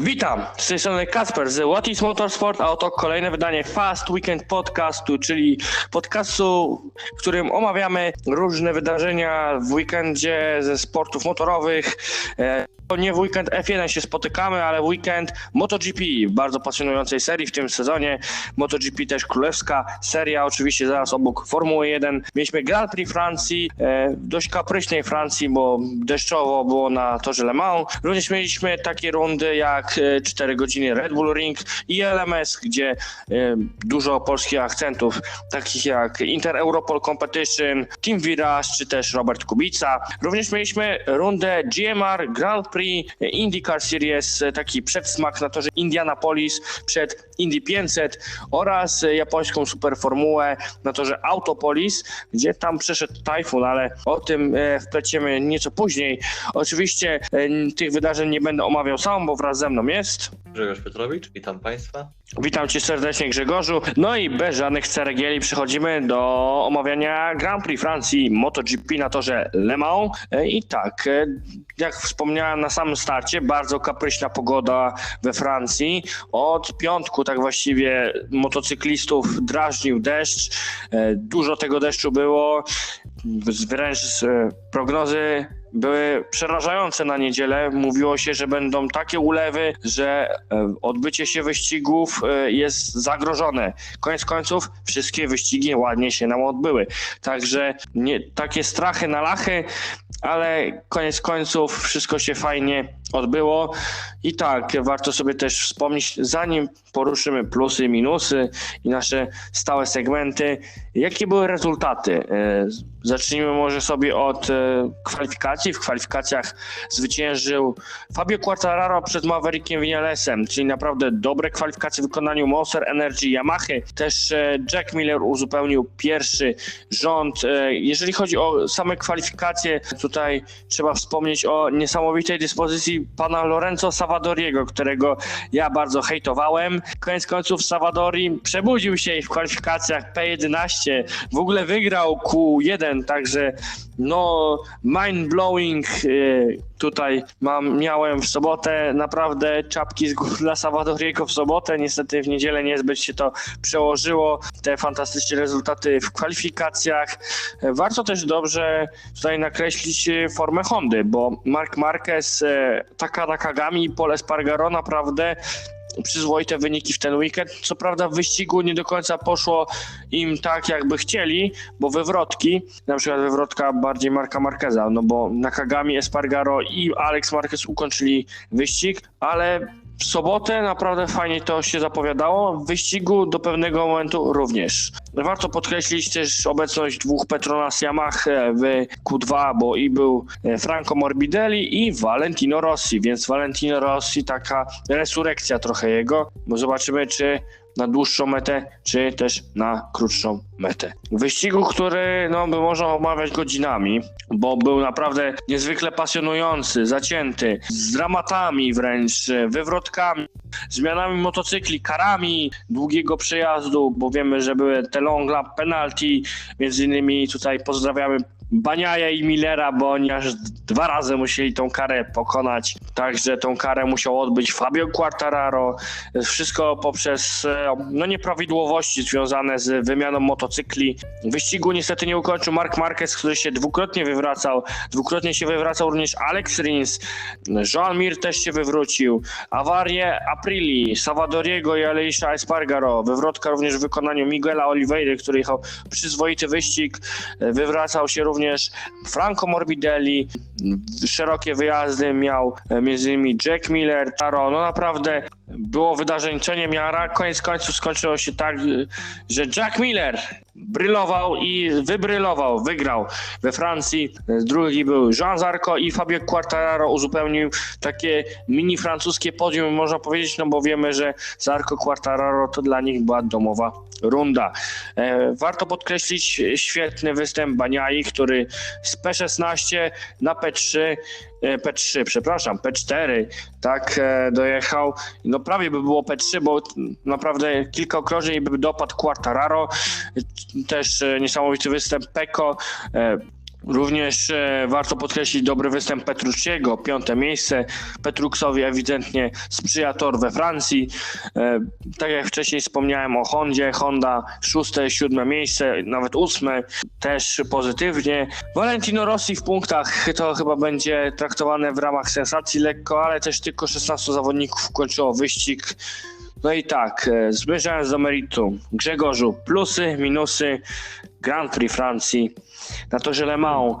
Witam, z tej strony Kasper z What is Motorsport, a oto kolejne wydanie Fast Weekend Podcastu, czyli podcastu, w którym omawiamy różne wydarzenia w weekendzie ze sportów motorowych. E, nie w weekend F1 się spotykamy, ale weekend MotoGP, bardzo pasjonującej serii w tym sezonie. MotoGP też królewska seria, oczywiście zaraz obok Formuły 1. Mieliśmy Grand Prix Francji, e, dość kapryśnej Francji, bo deszczowo było na torze Le Mans. Również mieliśmy takie rundy jak e, 4 godziny Red Bull Ring i LMS, gdzie e, dużo polskich akcentów, takich jak Inter Europol Competition, Team Virage czy też Robert Kubica. Również mieliśmy rundę GMR Grand Prix IndyCar Series, e, taki przedsmak na torze Indianapolis przed Indy 500 oraz e, japońską superformułę na torze Autopolis, gdzie tam przeszedł tajfun, ale o tym e, wpleciemy nieco później. Oczywiście e, tych wydarzeń nie będę omawiał sam, bo wraz ze mną jest. Grzegorz Piotrowicz, witam Państwa. Witam Cię serdecznie Grzegorzu. No i bez żadnych ceregieli przechodzimy do omawiania Grand Prix Francji MotoGP na torze Le Mans. E, I tak, e, jak wspomniałem na samym starcie, bardzo kapryśna pogoda we Francji. Od piątku tak właściwie motocyklistów drażnił deszcz. E, Dużo tego deszczu było. Wręcz e, prognozy były przerażające na niedzielę. Mówiło się, że będą takie ulewy, że e, odbycie się wyścigów e, jest zagrożone. Koniec końców wszystkie wyścigi ładnie się nam odbyły. Także nie, takie strachy na lachy, ale koniec końców wszystko się fajnie odbyło. I tak, warto sobie też wspomnieć, zanim poruszymy plusy i minusy i nasze stałe segmenty, jakie były rezultaty. E, Zacznijmy może sobie od e, kwalifikacji. W kwalifikacjach zwyciężył Fabio Quartararo przed Maverickiem Vinalesem, czyli naprawdę dobre kwalifikacje w wykonaniu Monster Energy Yamahy. Też e, Jack Miller uzupełnił pierwszy rząd. Jeżeli chodzi o same kwalifikacje, tutaj trzeba wspomnieć o niesamowitej dyspozycji pana Lorenzo Savadoriego, którego ja bardzo hejtowałem. Koniec końców Savadori przebudził się i w kwalifikacjach P11 w ogóle wygrał Q1, także no mind blowing tutaj mam, miałem w sobotę naprawdę czapki z gór dla Savadoriego w sobotę, niestety w niedzielę niezbyt się to przełożyło, te fantastyczne rezultaty w kwalifikacjach. Warto też dobrze tutaj nakreślić e, formę Hondy, bo Mark Marquez, e, Takada Kagami i Paul Espargaro naprawdę przyzwoite wyniki w ten weekend. Co prawda w wyścigu nie do końca poszło im tak, jakby chcieli, bo wywrotki, na przykład wywrotka bardziej Marka Marqueza, no bo Nakagami, Espargaro i Alex Marquez ukończyli wyścig, ale w sobotę naprawdę fajnie to się zapowiadało. W wyścigu do pewnego momentu również. Warto podkreślić też obecność dwóch Petronas Yamaha w Q2, bo i był Franco Morbidelli i Valentino Rossi, więc Valentino Rossi taka resurrekcja trochę jego, bo zobaczymy czy na dłuższą metę, czy też na krótszą metę. Wyścigu, który no, można omawiać godzinami, bo był naprawdę niezwykle pasjonujący, zacięty, z dramatami wręcz, wywrotkami, zmianami motocykli, karami długiego przejazdu, bo wiemy, że były te long lap penalty, między innymi tutaj pozdrawiamy Baniaja i Millera, bo oni aż dwa razy musieli tą karę pokonać. Także tą karę musiał odbyć Fabio Quartararo. Wszystko poprzez no, nieprawidłowości związane z wymianą motocykli. Wyścigu niestety nie ukończył Mark Marquez, który się dwukrotnie wywracał. Dwukrotnie się wywracał również Alex Rins. Jean Mir też się wywrócił. Awarie Aprili, Salvadoriego i Aleisha Espargaro. Wywrotka również w wykonaniu Miguela Oliveira, który jechał przyzwoity wyścig. Wywracał się również również Franco Morbidelli, szerokie wyjazdy miał m.in. Jack Miller, Taro, no naprawdę było wydarzeń co niemiara. Koniec końców skończyło się tak, że Jack Miller brylował i wybrylował, wygrał we Francji. Drugi był Jean Zarco i Fabio Quartararo uzupełnił takie mini francuskie podium, można powiedzieć, no bo wiemy, że Zarco Quartararo to dla nich była domowa runda. E, warto podkreślić świetny występ Baniai, który z P16 na P3 P3, przepraszam, P4, tak, e, dojechał. No prawie by było P3, bo naprawdę kilka okrążeń by dopadł Quartararo. Też e, niesamowity występ Peko. Również e, warto podkreślić dobry występ Petrucciego, piąte miejsce. Petruksowi ewidentnie sprzyja tor we Francji. E, tak jak wcześniej wspomniałem o Hondzie, Honda szóste, siódme miejsce, nawet ósme, też pozytywnie. Valentino Rossi w punktach to chyba będzie traktowane w ramach sensacji lekko, ale też tylko 16 zawodników kończyło wyścig. No i tak, e, zmierzając do meritum. Grzegorzu, plusy, minusy Grand Prix Francji na torze Le Mans.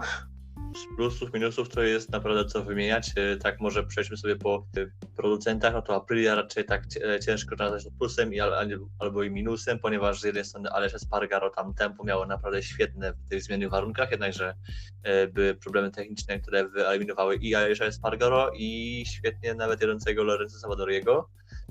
Z plusów, minusów to jest naprawdę co wymieniać. E, Tak może przejdźmy sobie po e, producentach, no to Aprilia raczej tak cie- ciężko nazwać to plusem i al- al- albo i minusem, ponieważ z jednej strony Aleix Espargaro tam tempo miało naprawdę świetne w tych zmiennych warunkach, jednakże e, były problemy techniczne, które wyeliminowały i Aleix Espargaro i świetnie nawet jadącego Lorenzo Savadoriego.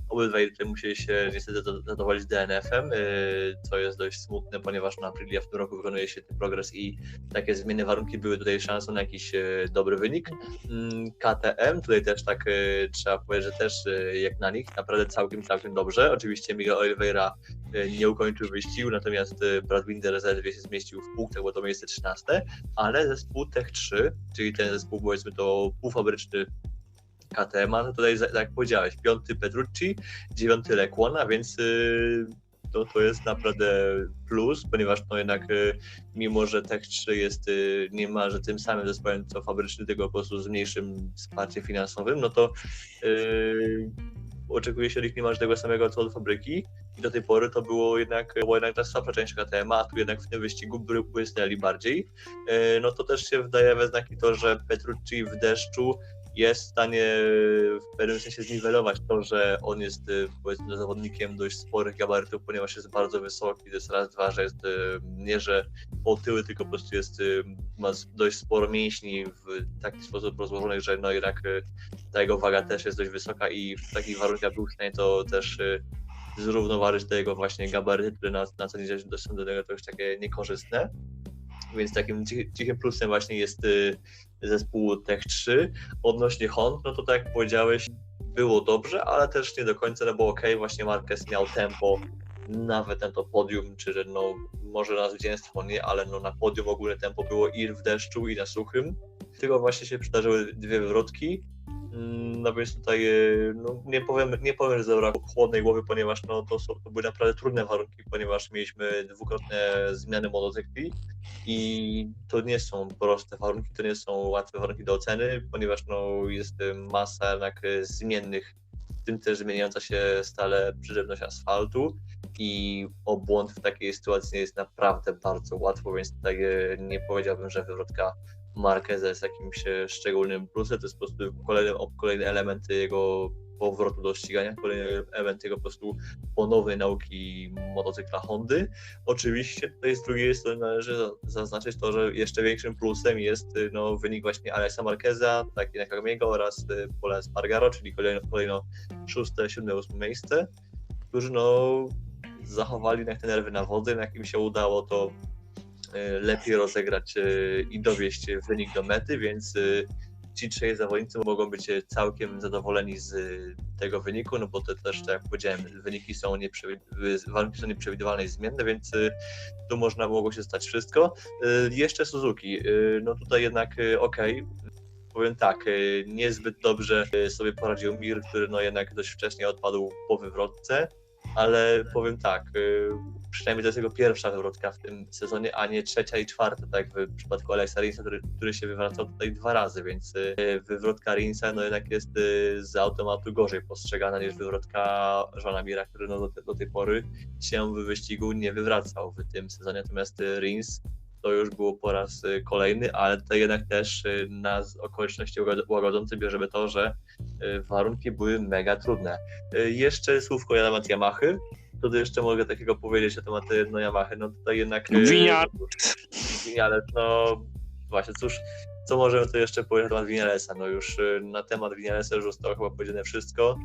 Obydwaj tutaj musieli się niestety zad- zadowolić DNF-em, y, co jest dość smutne, ponieważ na Aprilia w tym roku wykonuje się ten progres i takie zmienne warunki były tutaj szansą na jakiś e, dobry wynik. Mm, KTM, tutaj też tak e, trzeba powiedzieć, że też jak na nich naprawdę całkiem, całkiem dobrze. Oczywiście Miguel Oliveira nie ukończył wyścigu, natomiast Brad Binder zaledwie się zmieścił w punktach, bo to miejsce 13, ale zespół Tech 3, czyli ten zespół powiedzmy to półfabryczny KTM, no tutaj tak jak powiedziałeś, piąty Petrucci, dziewiąty Lecłon, a więc y, to, to jest naprawdę plus, ponieważ no jednak y, mimo, że Tech 3 jest y, niemalże tym samym zespołem co fabryczny, tylko po prostu z mniejszym wsparciem finansowym, no to y, oczekuje się od nich niemalże tego samego co od fabryki i do tej pory to było jednak, była jednak ta słabsza część KTM, a tu jednak w tym wyścigu błysnęli bardziej. No to też się wydaje we znaki to, że Petrucci w deszczu jest w stanie w pewnym sensie zniwelować to, że on jest y, powiedzmy zawodnikiem dość sporych gabarytów, ponieważ jest bardzo wysoki, to jest raz, dwa, że jest y, nie, że otyły, tylko po prostu jest, y, ma dość sporo mięśni w taki sposób rozłożonych, że no jednak ta jego waga też jest dość wysoka i w takich warunkach był to też zrównoważyć te jego właśnie gabaryty, które na, na co dzień są do tego też takie niekorzystne. Więc takim cich- cichym plusem właśnie jest y, zespół Tech 3. Odnośnie Hond, no to tak jak powiedziałeś, było dobrze, ale też nie do końca, no bo okej, właśnie Marquez miał tempo, nawet na to podium, czy że no może na zwycięstwo nie, ale no na podium ogólne tempo było i w deszczu, i na suchym. Tylko właśnie się przydarzyły dwie wywrotki. Mm, No więc tutaj e, no, nie powiem, nie powiem, że zabrakło chłodnej głowy, ponieważ no, to, są, to były naprawdę trudne warunki, ponieważ mieliśmy dwukrotne zmiany motocykli i to nie są proste warunki, to nie są łatwe warunki do oceny, ponieważ no, jest e, masa jednak e, zmiennych, w tym też zmieniająca się stale przyżywność asfaltu i o błąd w takiej sytuacji jest naprawdę bardzo łatwo, więc tutaj nie powiedziałbym, że wywrotka Marqueza jest jakimś szczególnym plusem, to jest po prostu kolejny, kolejny element jego powrotu do ścigania, kolejny element jego po prostu ponownej nauki motocykla Hondy. Oczywiście tutaj z drugiej strony należy za- zaznaczyć to, że jeszcze większym plusem jest no, wynik właśnie Alexa Marqueza, jak Miego oraz y, Pola Spargaro, czyli kolejno, kolejno szóste, siódme, ósme miejsce, którzy no zachowali jednak te nerwy na wodzy, jak im się udało to lepiej rozegrać y, i dowieść wynik do mety, więc y, ci trzej zawodnicy mogą być y, całkiem zadowoleni z y, tego wyniku, no bo to też, tak jak powiedziałem, wyniki są warunki są nieprzewidywalne i zmienne, więc y, tu można mogło się stać wszystko. Y, Jeszcze Suzuki, y, no tutaj jednak y, okej, powiem tak, y, niezbyt dobrze y, sobie poradził Mir, który no jednak dość wcześnie odpadł po wywrotce, ale powiem tak, y, przynajmniej to jest jego pierwsza wywrotka w tym sezonie, a nie trzecia i czwarta, tak jak w przypadku Alexa Rinsa, który, który się wywracał tutaj dwa razy, więc y, wywrotka Rinsa no jednak jest y, z automatu gorzej postrzegana niż wywrotka Żona Mira, który no do, do tej pory się w wyścigu nie wywracał w tym sezonie, natomiast Rins to już było po raz y, kolejny, ale to jednak też y, na z- okoliczności łagod- łagodzące bierzemy to, że y, warunki były mega trudne. Jeszcze słówko na temat Yamahy. To jeszcze mogę takiego powiedzieć na temat no, Yamahy. No tutaj jednak... y, Winiar- Winiales, no właśnie, cóż, co możemy tu jeszcze powiedzieć na temat Vinalesa? No już na temat Vinalesa już zostało chyba powiedziane wszystko,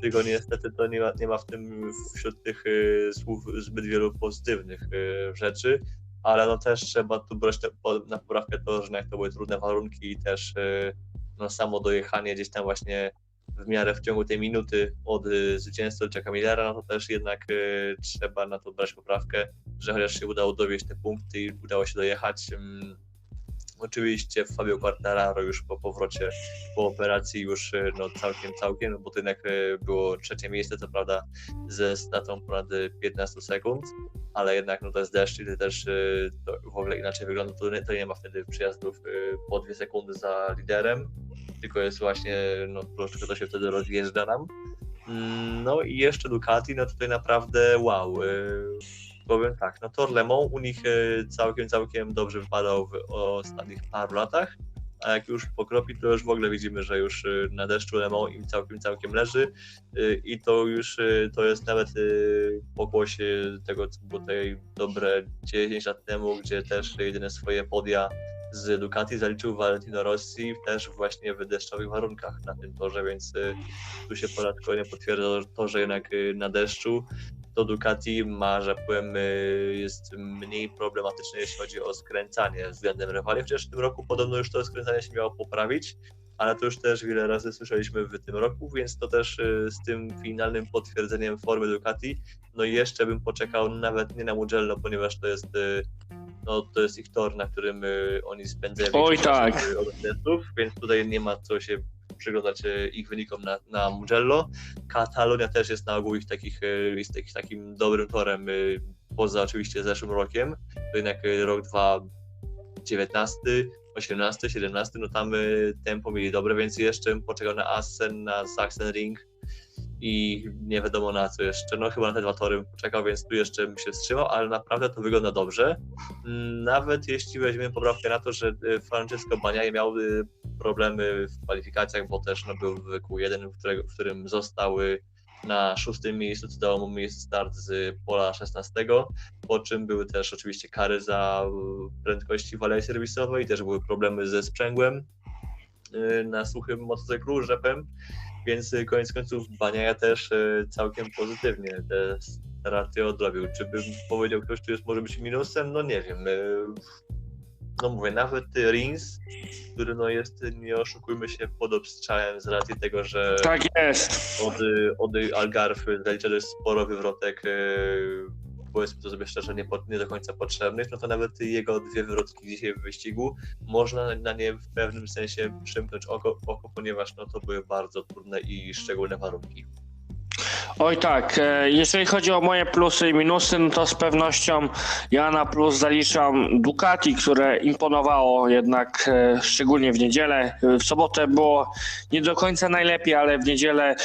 tylko niestety to nie ma, nie ma w tym wśród tych y, słów zbyt wielu pozytywnych y, rzeczy, ale no też trzeba tu brać te, na poprawkę to, że jak to były trudne warunki i też y, no samo dojechanie gdzieś tam właśnie w miarę w ciągu tej minuty od y, zwycięzcy do Jacka Millera, no to też jednak y, trzeba na to brać poprawkę, że chociaż się udało dowieść te punkty i udało się dojechać, Oczywiście Fabio Quartararo już po powrocie, po operacji już e, no, całkiem, całkiem, no, bo to jednak e, było trzecie miejsce, co prawda ze stratą ponad e, 15 sekund, ale jednak no, to jest deszcz i też e, w ogóle inaczej wygląda, to, nie- to nie ma wtedy przyjazdów e, po dwie sekundy za liderem, tylko jest właśnie, no troszeczkę to się wtedy rozjeżdża nam. Mm, No i jeszcze Ducati, no tutaj naprawdę wow. Powiem tak, no Tor Le Mans u nich e, całkiem, całkiem dobrze wypadał w ostatnich paru latach, a jak już pokropi, to już w ogóle widzimy, że już e, na deszczu Le Mans im całkiem, całkiem leży e, i to już to jest nawet pokłosie tego, co było tutaj dobre 10 lat temu, gdzie też jedyne swoje podia z Ducati zaliczył Valentino Rossi też właśnie w deszczowych warunkach na tym torze, więc tu się po kolejny potwierdza to, że jednak na deszczu to Ducati ma, że powiem, y, jest mniej problematyczne, jeśli chodzi o skręcanie względem rywali, chociaż w tym roku podobno już to skręcanie się miało poprawić, ale to już też wiele razy słyszeliśmy w tym roku, więc to też y, z tym finalnym potwierdzeniem formy Ducati, no i jeszcze bym poczekał nawet nie na Mugello, ponieważ to jest y, no to jest ich tor, na którym oni spędzają Oj, tak. od więc tutaj nie ma co się przyglądać y, ich wynikom na, na Mugello. Katalonia też jest na ogół ich takich, y, jest takich, takim dobrym torem, y, poza oczywiście zeszłym rokiem, to jednak rok 2019, 18, 17, no tam tempo mieli dobre, więc jeszcze poczekał na Assen, na Sachsenring i nie wiadomo na co jeszcze, no chyba na te dwa tory poczekał, więc tu jeszcze bym się wstrzymał, ale naprawdę to wygląda dobrze. Mm, Nawet jeśli weźmiemy poprawkę na to, że y, Francesco Bagnaia miał y, problemy w kwalifikacjach, bo też no, był w Q1, w, którego, w którym został y, na szóstym miejscu, co dało mu miejsce start z pola 16, po czym były też oczywiście kary za y, prędkości w alei serwisowej, też były problemy ze sprzęgłem y, na suchym motocyklu, rzepem, więc y, koniec końców Baniaja też y, całkiem pozytywnie te straty odrobił. Czy bym powiedział, ktoś tu jest może być minusem? No nie wiem. y, No mówię, nawet Rins, który no jest, nie oszukujmy się, pod obstrzałem z racji tego, że Tak jest. od, od Algarve zaliczony sporo wywrotek, powiedzmy to sobie szczerze, nie, po- nie do końca potrzebnych, no to nawet jego dwie wywrotki dzisiaj w wyścigu można na nie w pewnym sensie przymknąć oko, oko ponieważ no, to były bardzo trudne i szczególne warunki. Oj tak, e, jeżeli chodzi o moje plusy i minusy, no to z pewnością ja na plus zaliczam Ducati, które imponowało jednak e, szczególnie w niedzielę. W sobotę było nie do końca najlepiej, ale w niedzielę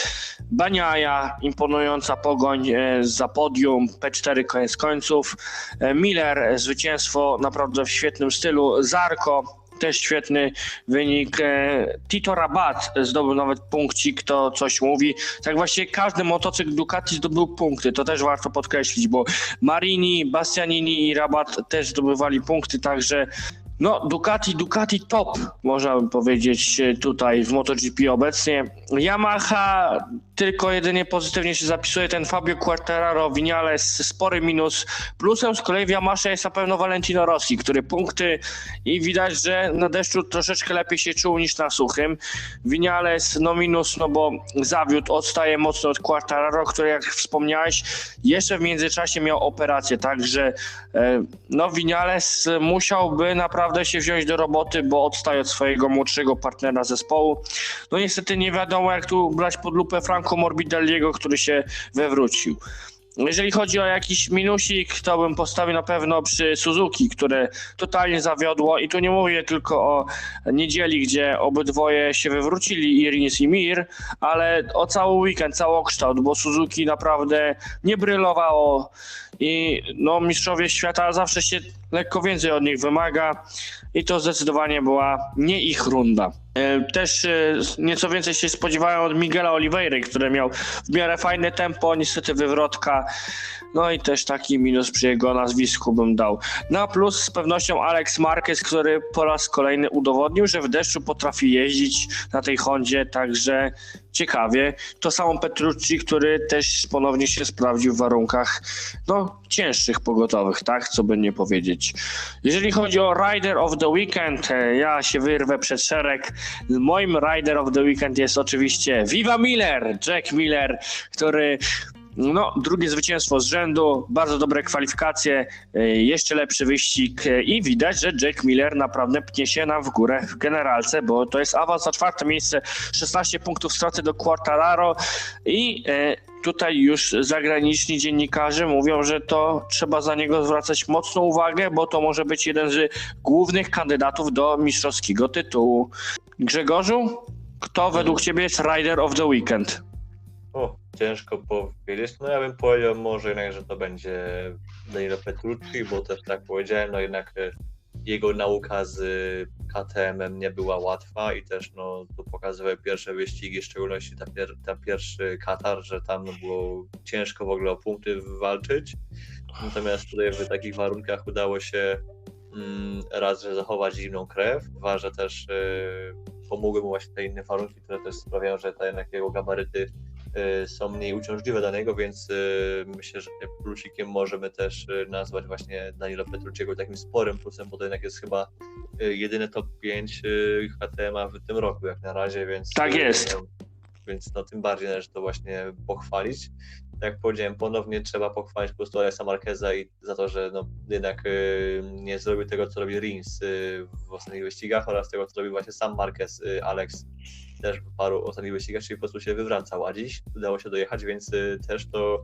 Baniaja, imponująca pogoń e, za podium, P4 koniec końców, E, Miller, zwycięstwo naprawdę w świetnym stylu, Zarko, też świetny wynik. E, Tito Rabat zdobył nawet punkcik, to coś mówi. Tak właściwie każdy motocykl Ducati zdobył punkty, to też warto podkreślić, bo Marini, Bastianini i Rabat też zdobywali punkty, także no Ducati, Ducati top, można by powiedzieć e, tutaj w MotoGP obecnie. Yamaha tylko jedynie pozytywnie się zapisuje ten Fabio Quartararo, Vinales, spory minus. Plusem z kolei w Yamasze jest na pewno Valentino Rossi, który punkty i widać, że na deszczu troszeczkę lepiej się czuł niż na suchym. Vinales no minus, no bo zawiódł, odstaje mocno od Quartararo, który jak wspomniałeś, jeszcze w międzyczasie miał operację, także e, no Vinales musiałby naprawdę się wziąć do roboty, bo odstaje od swojego młodszego partnera zespołu. No niestety nie wiadomo jak tu brać pod lupę Franco Morbidelliego, który się wywrócił. Jeżeli chodzi o jakiś minusik, to bym postawił na pewno przy Suzuki, które totalnie zawiodło. I tu nie mówię tylko o niedzieli, gdzie obydwoje się wywrócili, i Rins i Mir, ale o cały weekend, całokształt, bo Suzuki naprawdę nie brylowało. I no, mistrzowie świata zawsze się lekko więcej od nich wymaga i to zdecydowanie była nie ich runda. E, Też e, nieco więcej się spodziewają od Miguela Oliveira, który miał w miarę fajne tempo, niestety wywrotka. No i też taki minus przy jego nazwisku bym dał. Na plus z pewnością Alex Marquez, który po raz kolejny udowodnił, że w deszczu potrafi jeździć na tej Hondzie, także ciekawie. To samo Petrucci, który też ponownie się sprawdził w warunkach no, cięższych pogotowych, tak, co by nie powiedzieć. Jeżeli chodzi o Rider of the Weekend, e, ja się wyrwę przed szereg. Moim Rider of the Weekend jest oczywiście Viva Miller, Jack Miller, który No, drugie zwycięstwo z rzędu, bardzo dobre kwalifikacje, e, jeszcze lepszy wyścig e, i widać, że Jack Miller naprawdę pnie się nam w górę w generalce, bo to jest awans na czwarte miejsce, 16 punktów straty do Quartararo i e, tutaj już zagraniczni dziennikarze mówią, że to trzeba za niego zwracać mocną uwagę, bo to może być jeden z głównych kandydatów do mistrzowskiego tytułu. Grzegorzu, kto według ciebie jest Rider of the Weekend? O, ciężko powiedzieć. No ja bym powiedział może jednak, że to będzie Danilo Petrucci, bo też tak powiedziałem, no jednak e, jego nauka z KTM-em nie była łatwa i też no tu pokazywały pierwsze wyścigi, w szczególności ta, pier ta pierwszy Katar, że tam no, było ciężko w ogóle o punkty walczyć. Natomiast tutaj w takich warunkach udało się mm, raz, że zachować zimną krew, dwa, że też y, pomogły mu właśnie te inne warunki, które też sprawiają, że te jednak jego gabaryty są mniej uciążliwe dla niego, więc y, myślę, że plusikiem możemy też y, nazwać właśnie Danilo Petrucciego takim sporym plusem, bo to jednak jest chyba y, jedyny top 5 y, HTM-a w tym roku jak na razie, więc Tak y, jest. więc no tym bardziej należy to właśnie pochwalić. Tak jak powiedziałem, ponownie trzeba pochwalić po prostu Alexa Marqueza i za to, że no, jednak y, nie zrobił tego, co robi Rins y, w ostatnich wyścigach oraz tego, co robił właśnie sam Marquez, y, Alex też w paru ostatnich wyścigach, czyli po prostu się wywracał, a dziś udało się dojechać, więc y, też to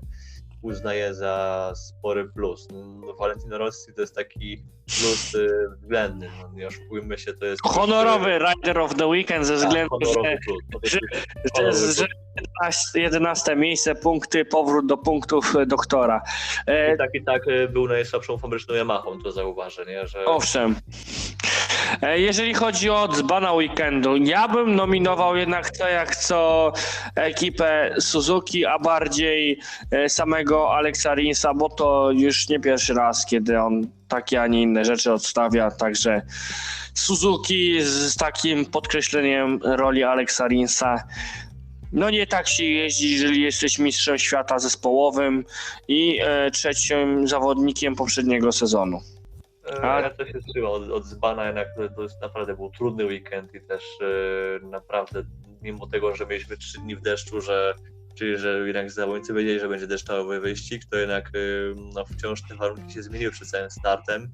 uznaję za spory plus. No, Valentino Rossi to jest taki plus y, względny, no, nie oszukujmy się, to jest... Honorowy Rider of the Weekend ze Tak, względu, honorowy że, plus. To że, że, że 11, 11 miejsce, punkty, powrót do punktów e, doktora. E, I tak i tak y, był najsłabszą fabryczną Yamahą, to zauważę, nie? Że Owszem. E, Jeżeli chodzi o dzbana weekendu, ja bym nominował jednak co jak co ekipę Suzuki, a bardziej e, samego Alexa Rinsa, bo to już nie pierwszy raz, kiedy on takie, a nie inne rzeczy odstawia, także Suzuki z takim podkreśleniem roli Alexa Rinsa. No nie tak się jeździ, jeżeli jesteś mistrzem świata zespołowym i e, trzecim zawodnikiem poprzedniego sezonu. E, A- Ja też się trzymam od, od Zbana, jednak to, to jest naprawdę był trudny weekend i też e, naprawdę, mimo tego, że mieliśmy trzy dni w deszczu, że czyli że jednak zawodnicy wiedzieli, że będzie deszczowy wyścig, to jednak e, no, wciąż te warunki się zmieniły przed całym startem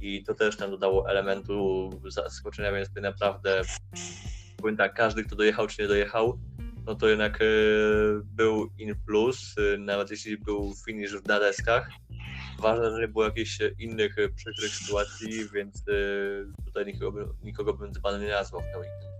i to też nam dodało elementu zaskoczenia, więc tutaj naprawdę powiem tak, każdy, kto dojechał czy nie dojechał, no to jednak e, był in plus, e, nawet jeśli był finish na deskach. Ważne, że nie było jakichś e, innych e, przykrych sytuacji, więc e, tutaj nikogo, nikogo bym dzbanem nie nazwał w ten weekend.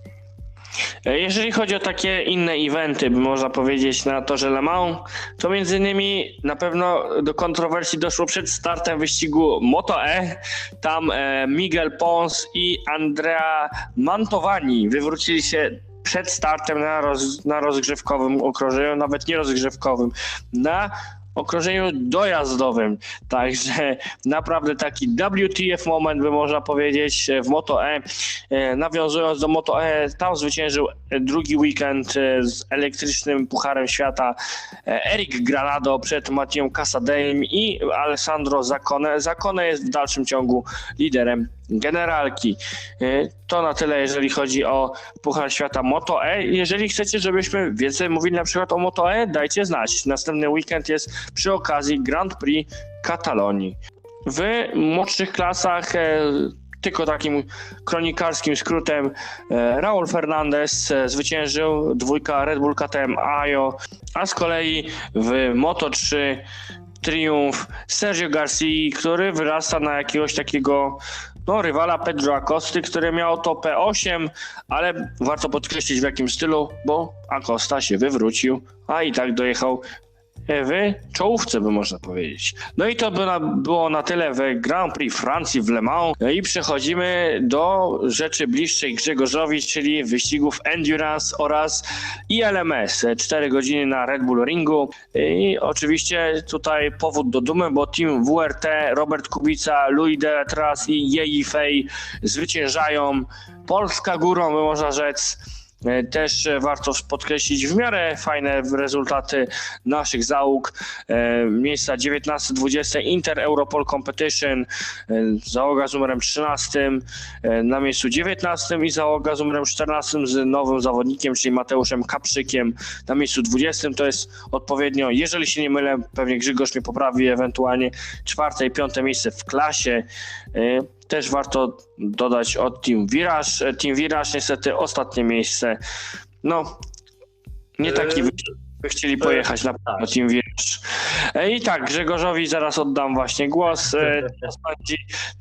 Jeżeli chodzi o takie inne eventy, by można powiedzieć na torze Le Mans, to między innymi na pewno do kontrowersji doszło przed startem wyścigu Moto E. Tam Miguel Pons i Andrea Mantovani wywrócili się przed startem na, roz, na rozgrzewkowym okrążeniu, nawet nie rozgrzewkowym, na okrążeniu dojazdowym. Także naprawdę taki WTF moment, by można powiedzieć, w Moto E. E, Nawiązując do Moto E, tam zwyciężył e, drugi weekend e, z elektrycznym Pucharem Świata e, Eric Granado przed Matiem Casadem i Alessandro Zacone. Zacone jest w dalszym ciągu liderem generalki. E, To na tyle, jeżeli chodzi o Puchar Świata Moto E. Jeżeli chcecie, żebyśmy więcej mówili na przykład o Moto E, dajcie znać. Następny weekend jest przy okazji Grand Prix Katalonii. W młodszych klasach e, tylko takim kronikarskim skrótem e, Raul Fernandez e, zwyciężył dwójka Red Bull KTM Ajo, a z kolei w Moto3 triumf Sergio Garcia, który wyrasta na jakiegoś takiego no, rywala Pedro Acosty, który miał to P8, ale warto podkreślić w jakim stylu, bo Acosta się wywrócił, a i tak dojechał w czołówce, by można powiedzieć. No i to by na, było na tyle w Grand Prix Francji w Le Mans. No I przechodzimy do rzeczy bliższej Grzegorzowi, czyli wyścigów Endurance oraz ILMS. 4 godziny na Red Bull Ringu. I oczywiście tutaj powód do dumy, bo team WRT, Robert Kubica, Louis Deletras i Jeji Fej zwyciężają. Polska górą, by można rzec. E, Też e, warto podkreślić w miarę fajne rezultaty naszych załóg. E, Miejsca 19-20 Inter Europol Competition, załoga z numerem 13 e, na miejscu 19 i załoga z numerem 14 z nowym zawodnikiem, czyli Mateuszem Kaprzykiem na miejscu 20. To jest odpowiednio, jeżeli się nie mylę, pewnie Grzegorz mnie poprawi, ewentualnie czwarte i piąte miejsce w klasie. E, Też warto dodać od Team Virage. E, Team Virage niestety ostatnie miejsce. No, nie taki Eee, wyścig, by chcieli to pojechać na tak. pewno Team Virage. E, I tak, Grzegorzowi zaraz oddam właśnie głos. E,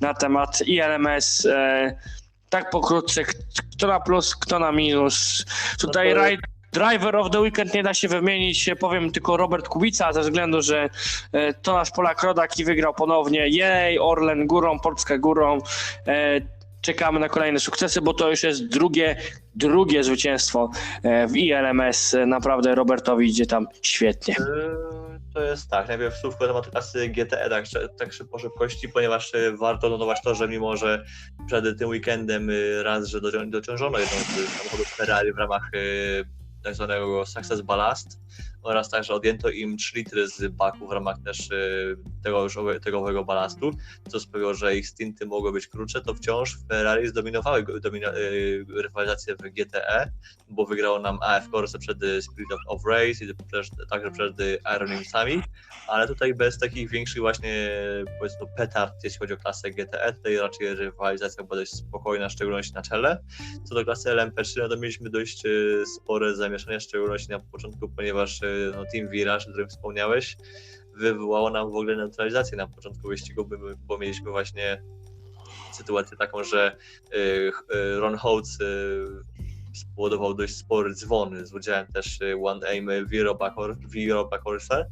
na temat ILMS. E, Tak pokrótce, kto na plus, kto na minus. Tutaj No to- Driver of the Weekend nie da się wymienić, powiem tylko Robert Kubica, ze względu, że e, to nasz Polak Rodak i wygrał ponownie. Jej, Orlen górą, Polska górą. E, Czekamy na kolejne sukcesy, bo to już jest drugie, drugie zwycięstwo e, w ILMS. E, Naprawdę Robertowi idzie tam świetnie. To jest tak, najpierw słówko na temat klasy GTE, tak, tak szybko szybkości, ponieważ warto notować to, że mimo, że przed tym weekendem raz, że docią- dociążono jedną z samochodów Ferrari w ramach tak zwanego Success Ballast oraz także odjęto im 3 litry z baku w ramach też y, tego już owe- tego owego balastu, co sprawiło, że ich stinty mogły być krótsze, to wciąż Ferrari zdominowały domina, y, rywalizację w GTE, bo wygrało nam AF Corse przed y, Spirit of, Race i także przed y, Ironimsami, ale tutaj bez takich większych właśnie powiedzmy petard, jeśli chodzi o klasę GTE, tutaj raczej rywalizacja była dość spokojna, w szczególności na czele. Co do klasy LMP3, no to mieliśmy dość spore zamieszanie, szczególności na początku, ponieważ y, no, Team Virage, o którym wspomniałeś, wywołało nam w ogóle neutralizację na początku wyścigu, bo, mieliśmy właśnie sytuację taką, że y, y, Ron Holtz spowodował dość spory dzwon z udziałem też One Aim Europa Corsa.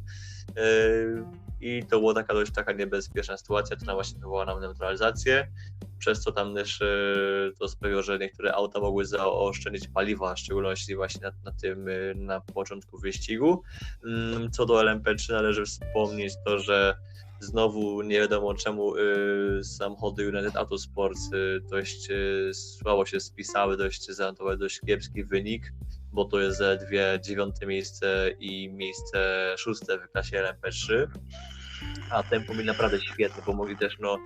I to była taka dość taka niebezpieczna sytuacja, która właśnie wywołała nam neutralizację, przez co tam też y, to sprawiło, że niektóre auta mogły zaoszczędzić paliwa, w szczególności właśnie na, na tym, y, na początku wyścigu. Mm, Co do LMP3 należy wspomnieć to, że znowu nie wiadomo czemu y, samochody United Autosports y, dość słabo się spisały, dość zanotowały dość kiepski wynik, bo to jest zaledwie dziewiąte miejsce i miejsce szóste w klasie LMP3. A tempo mieli naprawdę świetne, bo mogli też no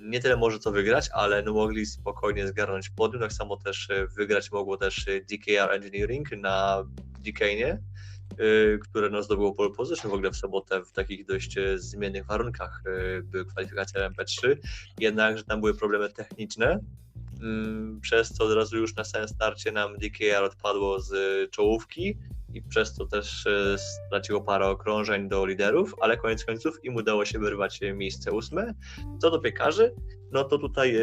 nie tyle może co wygrać, ale no mogli spokojnie zgarnąć podium, tak samo też y, wygrać mogło też y, DKR Engineering na Decanie, y, które no, zdobyło pole position w ogóle w sobotę w takich dość zmiennych warunkach były kwalifikacje LMP3, jednakże tam były problemy techniczne, przez co od razu już na samym starcie nam DKR odpadło z y, czołówki i przez to też y, straciło parę okrążeń do liderów, ale koniec końców im udało się wyrwać y, miejsce ósme. Co do piekarzy, no to tutaj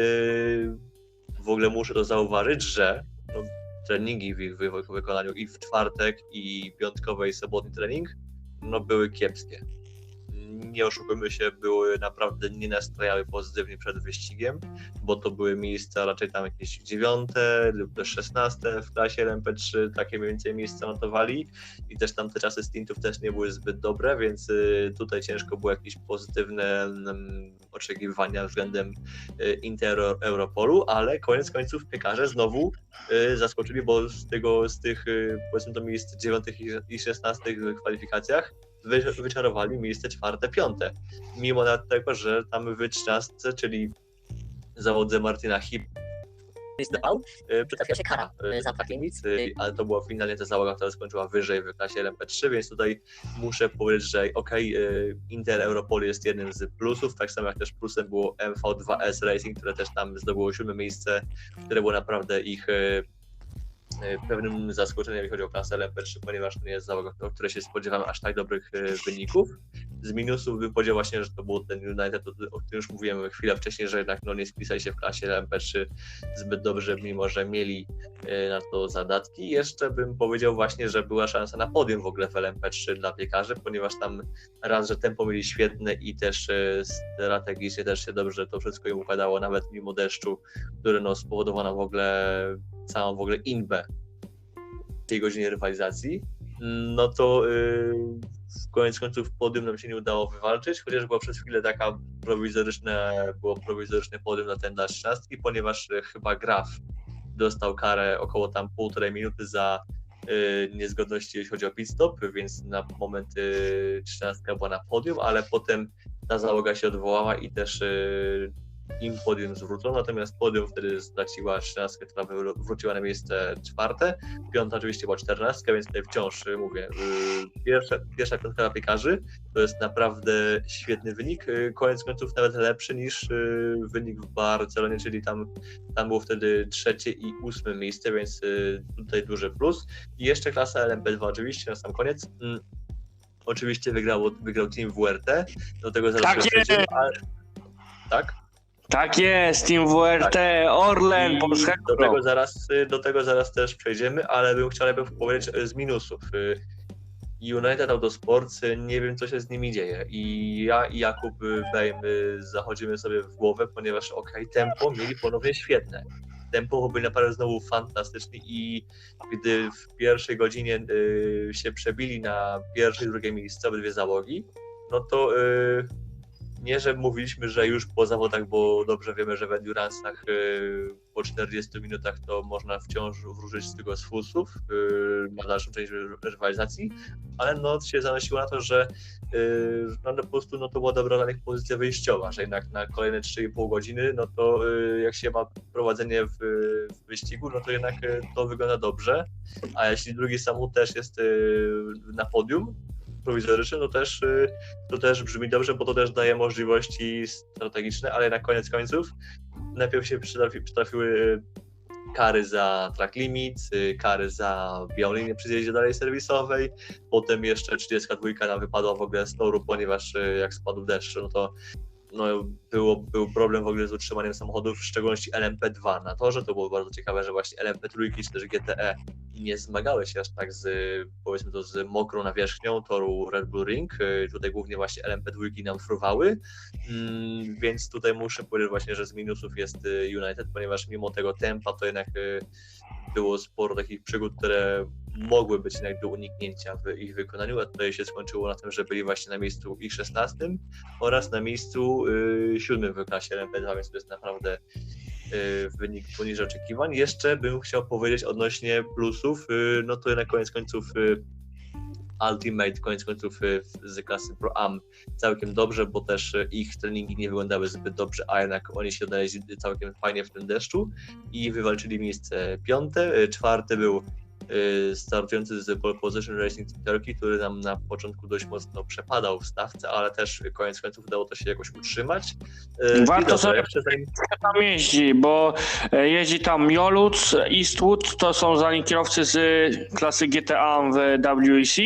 w ogóle muszę to zauważyć, że no, treningi w ich wy- wykonaniu i w czwartek, i piątkowy, i sobotni trening, no były kiepskie. Nie oszukujmy się, były naprawdę nie nastrajały pozytywnie przed wyścigiem, bo to były miejsca raczej tam jakieś dziewiąte lub też szesnaste w klasie LMP3, takie mniej więcej miejsca notowali. I też tam te czasy stintów też nie były zbyt dobre, więc y, tutaj ciężko było jakieś pozytywne mm, oczekiwania względem y, Inter Europolu, ale koniec końców piekarze znowu y, zaskoczyli, bo z tego, z tych powiedzmy to miejsc dziewiątych i- i szesnastych w kwalifikacjach wy, wyczarowali miejsce czwarte, piąte. Mimo nawet tego, że tam w trzynastce, czyli zawodze Martina Hip zdał, y, przytrafiła się kara y, za brak limit, y, ale to była finalnie ta załoga, która skończyła wyżej w klasie LMP3, więc tutaj muszę powiedzieć, że okej, y, Intel Europol jest jednym z plusów, tak samo jak też plusem było MV2S Racing, które też tam zdobyło siódme miejsce, które było naprawdę ich y, pewnym zaskoczeniem, jeżeli chodzi o klasę LMP3, ponieważ to nie jest załoga, o której się spodziewamy aż tak dobrych y, wyników. Z minusów bym powiedział właśnie, że to był ten United, o, którym już mówiłem chwilę wcześniej, że jednak no, nie spisali się w klasie LMP3 zbyt dobrze, mimo że mieli y, na to zadatki. Jeszcze bym powiedział właśnie, że była szansa na podium w ogóle w LMP3 dla piekarzy, ponieważ tam raz, że tempo mieli świetne i też strategicznie też się dobrze to wszystko im układało, nawet mimo deszczu, który no, spowodowano w ogóle całą w ogóle inbę tej godzinie rywalizacji, no to w koniec końców podium nam się nie udało wywalczyć, chociaż była przez chwilę taka prowizoryczne, było prowizoryczne podium na ten dla 13, ponieważ y, chyba Graf dostał karę około tam półtorej minuty za y, niezgodności, jeśli chodzi o pit stop, więc na moment y, 13 była na podium, ale potem ta załoga się odwołała i też y, im podium zwrócono, natomiast podium wtedy straciła 13, która wróciła na miejsce czwarte, piąta oczywiście była 14, więc tutaj wciąż y, mówię, y, pierwsza, pierwsza piątka piekarzy to jest naprawdę świetny wynik, y, koniec końców nawet lepszy niż wynik w Barcelonie, czyli tam, tam było wtedy trzecie i ósme miejsce, więc tutaj duży plus. I jeszcze klasa LMP2 oczywiście na sam koniec. Mm, Oczywiście wygrało, wygrał Team WRT, do tego zaraz Tak ale... Tak? Tak jest, Team WRT, Orlen, I Polska. do tego, zaraz, do tego zaraz też przejdziemy, ale bym chciał najpierw powiedzieć y, z minusów. Y, United Autosports, y, nie wiem co się z nimi dzieje i ja i Jakub y, Bejm y, zachodzimy sobie w głowę, ponieważ okej, tempo mieli ponownie świetne. Tempo byli naprawdę znowu fantastyczni i gdy w pierwszej godzinie y, się przebili na pierwsze i drugie miejsce, obydwie załogi, no to y, nie, że mówiliśmy, że już po zawodach, bo dobrze wiemy, że w endurance'ach y, po 40 minutach to można wciąż wróżyć z tego z fusów y, na dalszą część ry- rywalizacji, ale no się zanosiło na to, że y, no, po prostu no, to była dobra dla nich pozycja wyjściowa, że jednak na kolejne 3,5 godziny, no to jak się ma prowadzenie w, w wyścigu, no to jednak to wygląda dobrze, a jeśli drugi samochód też jest na podium, prowizoryczny, no też, y, to też brzmi dobrze, bo to też daje możliwości strategiczne, ale na koniec końców najpierw się przytrafi, przytrafiły y, kary za track limit, y, kary za białą linię przy zjeździe dalej serwisowej, potem jeszcze 32 nam wypadła w ogóle z toru, ponieważ jak spadł deszcz, no to no, było, był problem w ogóle z utrzymaniem samochodów, w szczególności LMP2 na torze. To było bardzo ciekawe, że właśnie LMP3 czy też GTE nie zmagały się aż tak z, powiedzmy to, z mokrą nawierzchnią toru Red Bull Ring. Y, Tutaj głównie właśnie LMP2 nam fruwały, Mm, więc tutaj muszę powiedzieć właśnie, że z minusów jest y, United, ponieważ mimo tego tempa to jednak y, było sporo takich przygód, które mogły być jednak do uniknięcia w ich wykonaniu, a tutaj się skończyło na tym, że byli właśnie na miejscu ich 16 oraz na miejscu y, siódmym w klasie LMP2, więc to jest naprawdę y, wynik poniżej oczekiwań. Jeszcze bym chciał powiedzieć odnośnie plusów, y, no to na koniec końców y, Ultimate, koniec końców y, z klasy Pro Am całkiem dobrze, bo też y, ich treningi nie wyglądały zbyt dobrze, a jednak oni się odnaleźli całkiem fajnie w tym deszczu i wywalczyli miejsce piąte. Y, Czwarty był startujący z pole position Racing Team Turkey, który nam na początku dość mocno przepadał w stawce, ale też koniec końców udało to się jakoś utrzymać. Y, Warto dobrze, sobie- jeszcze zanim tam jeździ, bo e, jeździ tam Joluc, Eastwood, to są za kierowcy z klasy GTA w WEC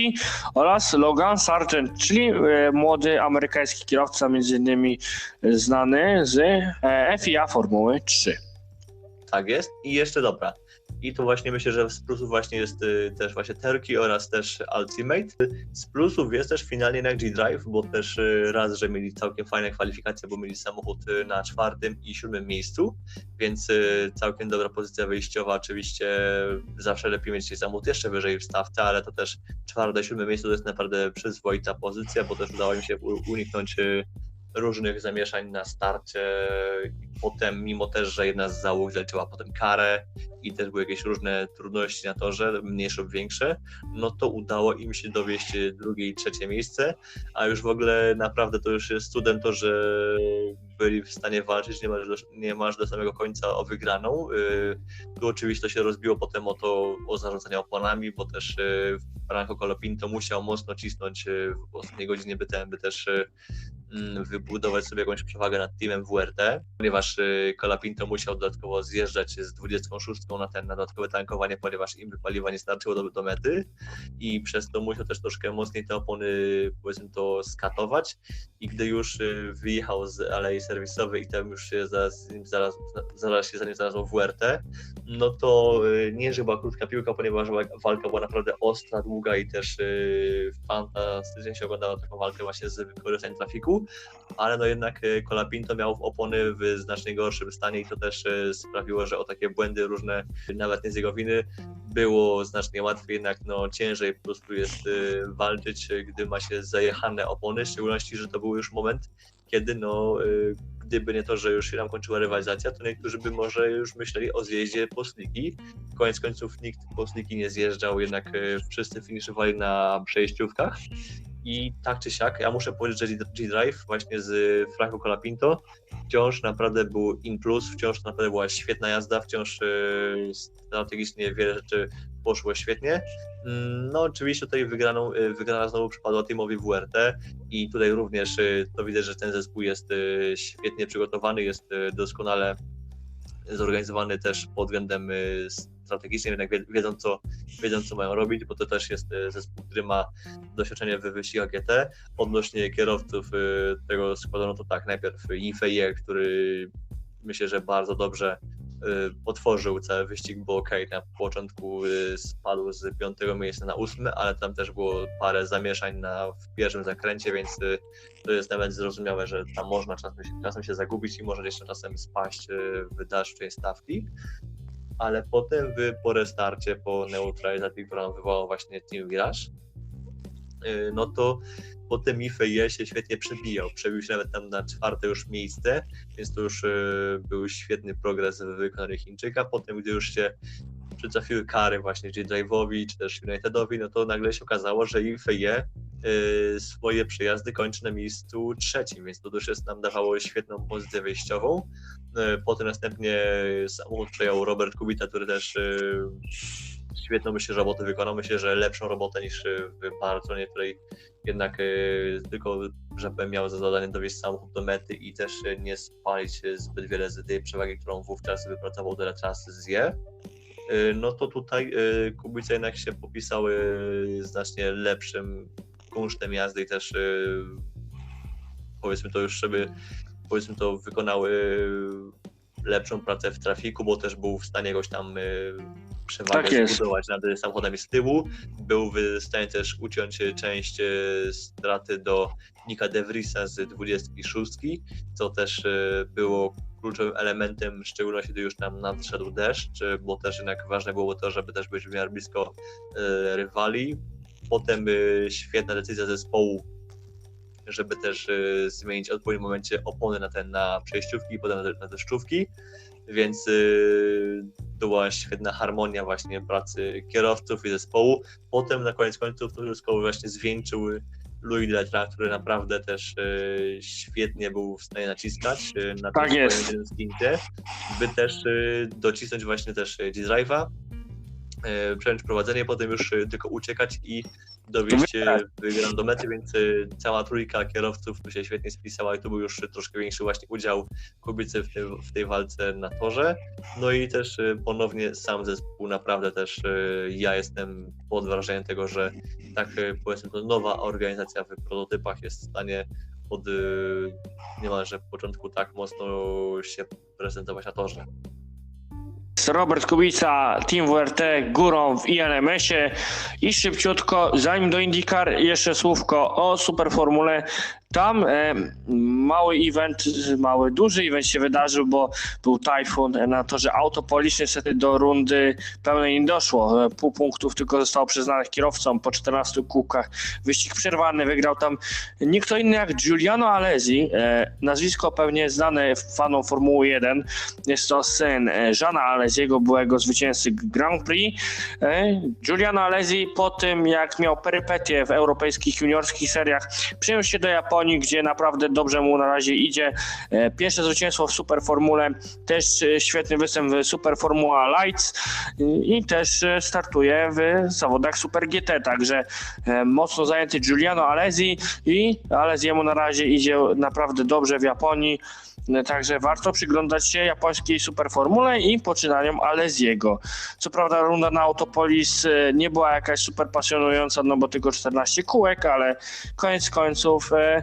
oraz Logan Sargent, czyli e, młody amerykański kierowca, między innymi znany z e, FIA Formuły 3. Tak jest. I jeszcze dobra. I to właśnie myślę, że z plusów właśnie jest y, też właśnie Turkey oraz też Ultimate. Z plusów jest też finalnie jednak G-Drive, bo też y, raz, że mieli całkiem fajne kwalifikacje, bo mieli samochód y, na czwartym i siódmym miejscu, więc całkiem dobra pozycja wyjściowa. Oczywiście zawsze lepiej mieć samochód jeszcze wyżej w stawce, ale to też czwarte, siódme miejsce to jest naprawdę przyzwoita pozycja, bo też udało im się uniknąć różnych zamieszań na starcie. Potem, mimo też, że jedna z załóg zaliczyła potem karę i też były jakieś różne trudności na torze, mniejsze lub większe, no to udało im się dowieść drugie i trzecie miejsce, a już w ogóle naprawdę to już jest cudem to, że byli w stanie walczyć niemalże do, niemalże do samego końca o wygraną. Yy, Tu oczywiście to się rozbiło potem o to, o zarządzanie oponami, bo też yy, Franco Colapinto musiał mocno cisnąć yy, w ostatniej godzinie, by, też wybudować sobie jakąś przewagę nad teamem WRT, ponieważ y, Colapinto musiał dodatkowo zjeżdżać z 26 na ten na dodatkowe tankowanie, ponieważ im paliwa nie starczyło do, do mety i przez to musiał też troszkę mocniej te opony powiedzmy to skatować. I gdy już y, wyjechał z alei serwisowej i tam już się zaraz, zaraz, zaraz się za nim znalazło WRT, no to y, nie, że była krótka piłka, ponieważ wa- walka była naprawdę ostra, długa i też fantastycznie się oglądało taką walkę właśnie z wykorzystaniem trafiku, ale no jednak y, Colapinto miał opony w znacznie gorszym stanie i to też y, sprawiło, że o takie błędy różne, nawet nie z jego winy, było znacznie łatwiej, jednak no ciężej po prostu jest y, walczyć, gdy ma się zajechane opony, w szczególności, że to był już moment, kiedy no gdyby nie to, że już się nam kończyła rywalizacja, to niektórzy by może już myśleli o zjeździe Posliki. Koniec końców nikt Posliki nie zjeżdżał, jednak e, wszyscy finiszowali na przejściówkach. I tak czy siak, ja muszę powiedzieć, że G-Drive właśnie z Franco Colapinto wciąż naprawdę był in plus, wciąż naprawdę była świetna jazda, wciąż e, strategicznie wiele rzeczy poszło świetnie. Mm, No oczywiście tutaj wygraną, e, wygrana znowu przypadła teamowi WRT i tutaj również to widać, że ten zespół jest świetnie przygotowany, jest doskonale zorganizowany też pod względem e, strategicznym, jednak wie- wiedzą co, wiedzą co mają robić, bo to też jest e, zespół, który ma doświadczenie w wyścigach GT. Odnośnie kierowców e, tego składu, no to tak, najpierw Yifei, który myślę, że bardzo dobrze e, otworzył cały wyścig, bo ok, na początku spadł z piątego miejsca na ósme, ale tam też było parę zamieszań na, w pierwszym zakręcie, więc to jest nawet zrozumiałe, że tam można czasem, czasem się zagubić i może jeszcze czasem spaść w dalszej stawki. Ale potem w, po restarcie, po neutralizacji, którą wywołał właśnie Team Mirage, e, no to potem Ifeje się świetnie przebijał. Przebił się nawet tam na czwarte już miejsce, więc to już e, był świetny progres w wykonaniu Chińczyka. Potem, gdy już się przytrafiły kary właśnie J-Drive'owi czy też Unitedowi, no to nagle się okazało, że Ifeje y, swoje przejazdy kończy na miejscu trzecim, więc to już jest nam dawało świetną pozycję wyjściową. Y, Potem następnie samochód przejął Robert Kubita, który też y, świetną myślę, że robotę wykonał. Myślę, że lepszą robotę niż y, w Barcelonie, której jednak y, tylko, żeby miał za zadanie dowieść samochód do mety i też y, nie spalić y, zbyt wiele z tej przewagi, którą wówczas wypracował do trasy z Je. Y, No to tutaj y, Kubice jednak się popisały znacznie lepszym kunsztem jazdy i też y, powiedzmy to już, żeby powiedzmy to wykonały lepszą pracę w trafiku, bo też był w stanie jakoś tam y, przewagę Tak zbudować nad samochodami z tyłu. Był w stanie też uciąć y, część straty do Nika De Vriesa z 26, co też było kluczowym elementem, w szczególności gdy już tam nadszedł deszcz, bo też jednak ważne było to, żeby też być w miarę blisko rywali. Potem y, świetna decyzja zespołu, żeby też y, zmienić w odpowiednim momencie opony na ten na przejściówki i potem na, na deszczówki, więc y, była świetna harmonia właśnie pracy kierowców i zespołu. Potem na koniec końców to wszystko właśnie zwieńczył Louis Letra, który naprawdę też świetnie był w stanie naciskać na Tak tym swoim by też docisnąć właśnie też G-Drive'a, przejąć prowadzenie, potem już y, tylko uciekać i dowieść y, wygraną do mety, więc cała trójka kierowców tu się świetnie spisała i tu był już troszkę większy właśnie udział Kubicy w, tym, w tej walce na torze. No i też ponownie sam zespół, naprawdę też ja jestem pod wrażeniem tego, że tak powiedzmy to nowa organizacja w prototypach jest w stanie od niemalże początku tak mocno się prezentować na torze. Robert Kubica, Team WRT górą w INMS-ie i szybciutko, zanim do IndyCar, jeszcze słówko o Superformule. Tam e, mały event, mały, duży event się wydarzył, bo był tajfun na to, że Autopolis niestety do rundy pełnej nie doszło. E, Pół punktów tylko zostało przyznanych kierowcom po 14 kółkach. Wyścig przerwany, wygrał tam nie kto inny jak Giuliano Alesi, e, nazwisko pewnie znane fanom Formuły 1. Jest to syn e, Żana Alesiego, byłego zwycięzcy Grand Prix. E, Giuliano Alesi po tym, jak miał perypetie w europejskich juniorskich seriach, przyjął się do Japonii, gdzie naprawdę dobrze mu na razie idzie. E, Pierwsze zwycięstwo w Superformule, też e, świetny występ w Superformula Lights e, i też startuje w zawodach Super GT, także mocno zajęty Giuliano Alesi i Alesiemu na razie idzie naprawdę dobrze w Japonii. E, Także warto przyglądać się japońskiej superformule i poczynaniom Alesiego. Co prawda runda na Autopolis e, nie była jakaś super pasjonująca, no bo tylko 14 kółek, ale koniec końców e,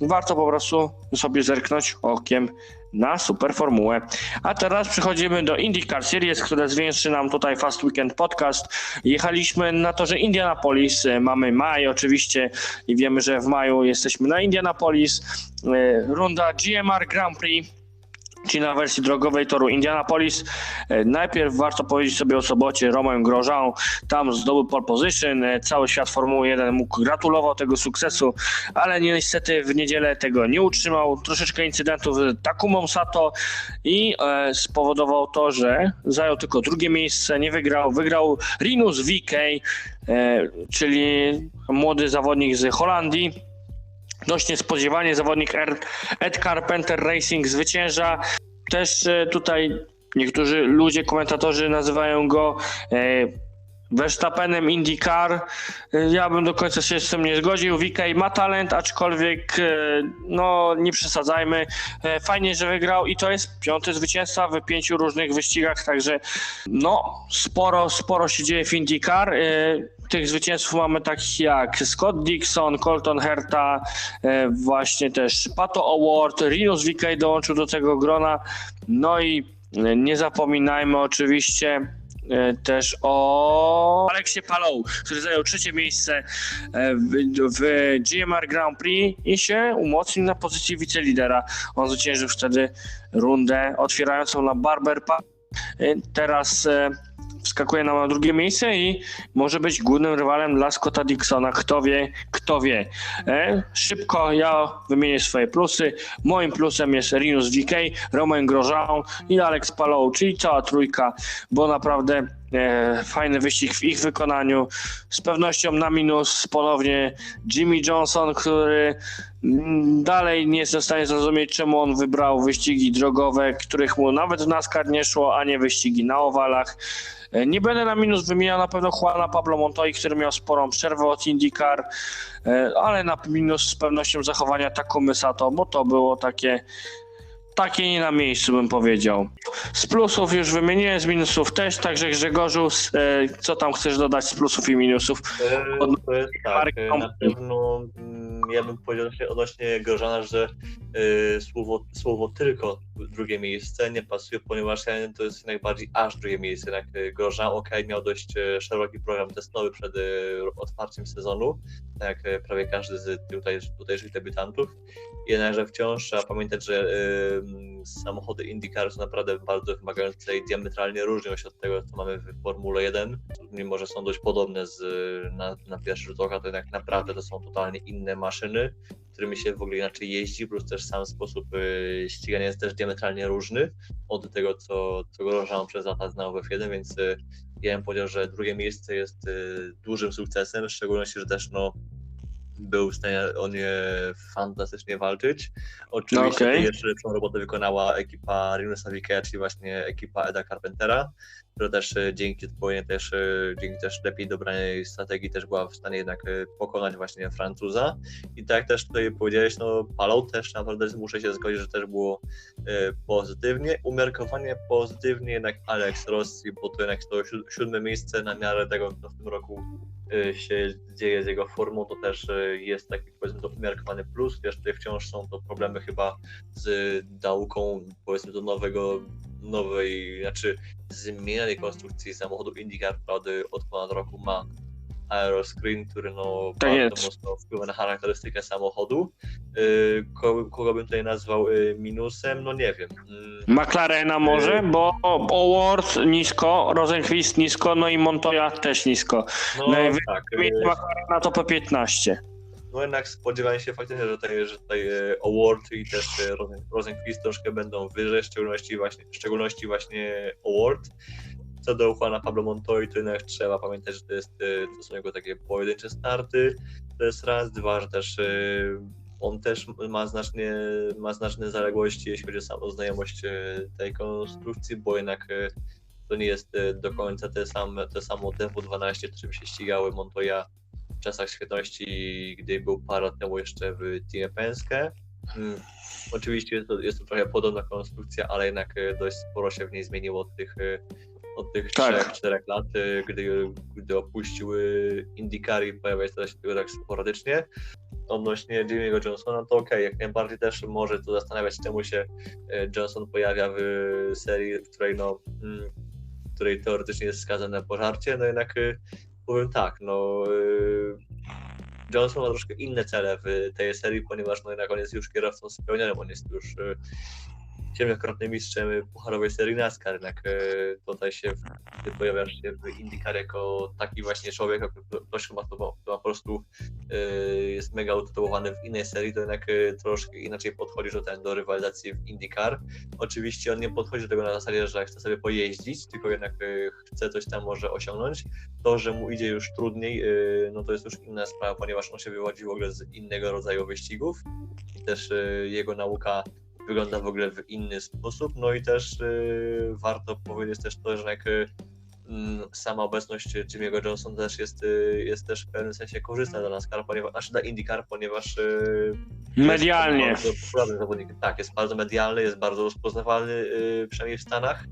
warto po prostu sobie zerknąć okiem na superformułę. A teraz przechodzimy do IndyCar Series, które zwieńczy nam tutaj Fast Weekend Podcast. Jechaliśmy na torze Indianapolis, e, mamy maj oczywiście i wiemy, że w maju jesteśmy na Indianapolis. E, Runda GMR Grand Prix czyli na wersji drogowej toru Indianapolis. E, Najpierw warto powiedzieć sobie o sobocie Romain Grosjean, tam zdobył pole position, E, cały świat Formuły 1 mógł gratulował tego sukcesu, ale niestety w niedzielę tego nie utrzymał. Troszeczkę incydentów z Takumą Sato i e, spowodował to, że zajął tylko drugie miejsce, nie wygrał. Wygrał Rinus VK, czyli młody zawodnik z Holandii. Dość niespodziewanie zawodnik R- Ed Carpenter Racing zwycięża. Też e, tutaj niektórzy ludzie, komentatorzy nazywają go e, Verstappenem IndyCar. E, Ja bym do końca się z tym nie zgodził. VK ma talent, aczkolwiek no nie przesadzajmy. Fajnie, że wygrał i to jest piąty zwycięzca w pięciu różnych wyścigach, także no sporo, sporo się dzieje w IndyCar. Tych zwycięzców mamy takich jak Scott Dixon, Colton Herta, e, właśnie też Pato Award, Rinus VK dołączył do tego grona. No i e, nie zapominajmy oczywiście e, też o Aleksie Palou, który zajął trzecie miejsce w, w GMR Grand Prix i się umocnił na pozycji wicelidera. On zwyciężył wtedy rundę otwierającą na Barber Park. E, Teraz e, wskakuje na drugie miejsce i może być głównym rywalem dla Scotta Dixona. Kto wie, kto wie. E, szybko ja wymienię swoje plusy. Moim plusem jest Rinus VK, Romain Grosjean i Alex Palou, czyli cała trójka, bo naprawdę fajny wyścig w ich wykonaniu. Z pewnością na minus ponownie Jimmy Johnson, który dalej nie jestem w stanie zrozumieć, czemu on wybrał wyścigi drogowe, których mu nawet w NASCAR nie szło, a nie wyścigi na owalach. E, Nie będę na minus wymieniał na pewno Juana Pablo Montoya, który miał sporą przerwę od IndyCar, e, ale na minus z pewnością zachowania Takumy Sato, bo to było takie takie nie na miejscu bym powiedział. Z plusów już wymieniłem, z minusów też, także Grzegorzu, e, co tam chcesz dodać z plusów i minusów? E, Od- To jest tak, e, na pewno mm, ja bym powiedział odnośnie- odnośnie Gorzana, że e, słowo, słowo tylko drugie miejsce nie pasuje, ponieważ ja, to jest najbardziej aż drugie miejsce. Jednak e, Gorzan, ok, miał dość e, szeroki program testowy przed e, otwarciem sezonu, tak jak e, prawie każdy z tutaj, tutejszych debiutantów. Jednakże wciąż trzeba pamiętać, że e, samochody IndyCar są naprawdę bardzo wymagające i diametralnie różnią się od tego, co mamy w Formule 1. Mimo, że są dość podobne z, na, na pierwszy rzut oka, to jednak naprawdę to są totalnie inne maszyny, którymi się w ogóle inaczej jeździ, plus też sam sposób y, ścigania jest też diametralnie różny od tego, co, co Grosjean przez lata znał w F1, więc y, ja bym powiedział, że drugie miejsce jest y, dużym sukcesem, w szczególności, że też no, był w stanie o nie fantastycznie walczyć. Oczywiście No okay. jeszcze lepszą robotę wykonała ekipa Rinusa Wikea, czyli właśnie ekipa Eda Carpentera, która też e, dzięki odpowiedniej też, e, dzięki też lepiej dobranej strategii też była w stanie jednak e, pokonać właśnie Francuza. I tak też tutaj powiedziałeś, no Palą też naprawdę muszę się zgodzić, że też było pozytywnie. Umiarkowanie pozytywnie jednak Alex Rossi, bo to jednak to sió- siódme miejsce na miarę tego, co w tym roku się dzieje z jego formą, to też e, jest taki powiedzmy to umiarkowany plus. Wiesz, tutaj wciąż są to problemy chyba z nauką powiedzmy do nowego, nowej, znaczy zmienionej konstrukcji samochodu IndyCar, prawda, od ponad roku ma aeroscreen, który no Tak bardzo mocno wpływa na charakterystykę samochodu. Yy, kogo, kogo bym tutaj nazwał yy, minusem? No nie wiem. Yy, McLarena może, bo Award nisko, Rosenquist nisko, no i Montoya też nisko. no Najwyżej tak. McLarena to P15. no jednak spodziewałem się faktycznie, że tutaj, że tutaj Award i też Rosen- Rosenquist troszkę będą wyżej, w szczególności właśnie, w szczególności właśnie Award. Co do Juana Pablo Montoya, to jednak trzeba pamiętać, że to, jest, e, to są jego takie pojedyncze starty. To jest raz, dwa, że też e, on też ma znacznie, ma znaczne zaległości, jeśli chodzi o samą znajomość e, tej konstrukcji, bo jednak to nie jest do końca te, same, te samo DW12, którym się ścigały Montoya w czasach świetności, gdy był parę lat temu jeszcze w Teamie Penske. Mm, Oczywiście jest to, jest to trochę podobna konstrukcja, ale jednak dość sporo się w niej zmieniło od tych, od tych Tak. 3-4 lat, e, gdy, gdy opuściły IndyCar i pojawia się teraz tylko tak sporadycznie. Odnośnie Jimmy'ego Johnsona, to okej, jak najbardziej też może to zastanawiać, czemu się e, Johnson pojawia w serii, w której no, mm, w której teoretycznie jest skazany na pożarcie, no jednak e, powiem tak, no y, Johnson ma troszkę inne cele w tej serii, ponieważ no jednak on jest już kierowcą spełnionym, on jest już y, siedmiokrotnym mistrzem pucharowej serii NASCAR, jednak e, tutaj się ty pojawiasz się w IndyCar jako taki właśnie człowiek, ktoś, kto ma po prostu e, jest mega utytułowany w innej serii, to jednak e, troszkę inaczej podchodzisz do, ten, do rywalizacji w IndyCar. Oczywiście on nie podchodzi do tego na zasadzie, że chce sobie pojeździć, tylko jednak chce coś tam może osiągnąć. To, że mu idzie już trudniej, no to jest już inna sprawa, ponieważ on się wywodzi w ogóle z innego rodzaju wyścigów też jego nauka wygląda w ogóle w inny sposób. No i też y, warto powiedzieć też to, że jak y, mm, sama obecność Jimmy'ego Johnson też jest, y, jest też w pewnym sensie korzystna dla NASCAR, ponieważ, znaczy dla IndyCar, ponieważ Medialnie. jest bardzo popularny zawodnik. Tak, jest bardzo medialny, jest bardzo rozpoznawalny, przynajmniej w Stanach.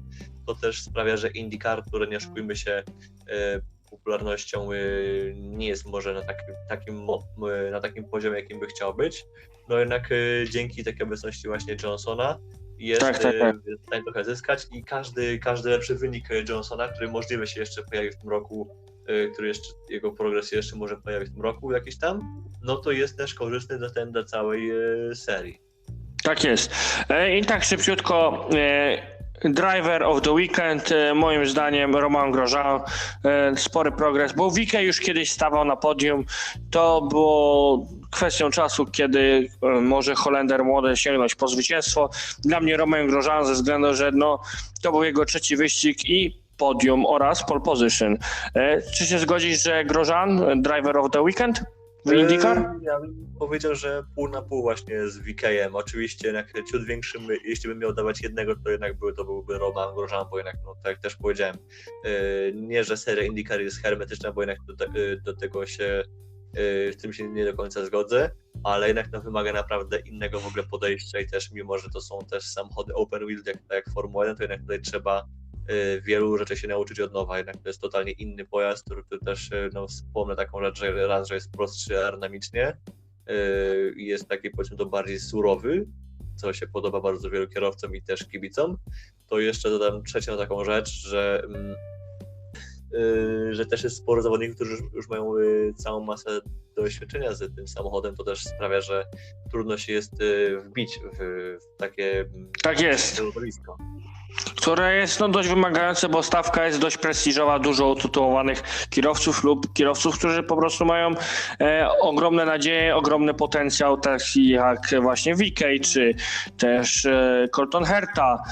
To też sprawia, że IndyCar, które nie oszukujmy się, popularnością y, nie jest może na takim, takim, y, na takim poziomie, jakim by chciał być. No jednak y, dzięki takiej obecności właśnie Johnsona jest Tak, tak, tak. w stanie trochę zyskać i każdy, każdy lepszy wynik Johnsona, który możliwe się jeszcze pojawi w tym roku, który jeszcze, jego progres jeszcze może pojawić w tym roku jakiś tam, no to jest też korzystny dla, ten, dla całej serii. Tak jest. E, I tak szybciutko. Driver of the Weekend, e, moim zdaniem Romain Grosjean, spory progres, bo Wike już kiedyś stawał na podium. To było kwestią czasu, kiedy e, może Holender młody sięgnąć po zwycięstwo. Dla mnie Romain Grosjean ze względu, że no, to był jego trzeci wyścig i podium oraz pole position. E, Czy się zgodzisz, że Grosjean, Driver of the Weekend w IndyCar? E, Ja bym powiedział, że pół na pół właśnie z VK-em. Oczywiście jednak ciut większym, jeśli bym miał dawać jednego, to jednak był, to byłby Roman Grosjean, bo jednak, no, tak jak też powiedziałem, e, nie, że seria IndyCar jest hermetyczna, bo jednak do, te- e, do tego się, e, w tym się nie do końca zgodzę, ale jednak no, wymaga naprawdę innego w ogóle podejścia i też mimo, że to są też samochody open wheel, jak, tak jak Formuła 1, to jednak tutaj trzeba wielu rzeczy się nauczyć od nowa, jednak to jest totalnie inny pojazd, który, też, e, no wspomnę taką rzecz, że raz, że jest prostszy aerodynamicznie, i jest taki powiedzmy to bardziej surowy, co się podoba bardzo wielu kierowcom i też kibicom, to jeszcze dodam trzecią taką rzecz, że, mm, że też jest sporo zawodników, którzy już, mają całą masę doświadczenia z tym samochodem, to też sprawia, że trudno się jest wbić w, takie mm, Tak jest. środowisko. Które jest no, dość wymagające, bo stawka jest dość prestiżowa, dużo utytułowanych kierowców lub kierowców, którzy po prostu mają e, ogromne nadzieje, ogromny potencjał, taki jak właśnie VK, czy też e, Colton Herta,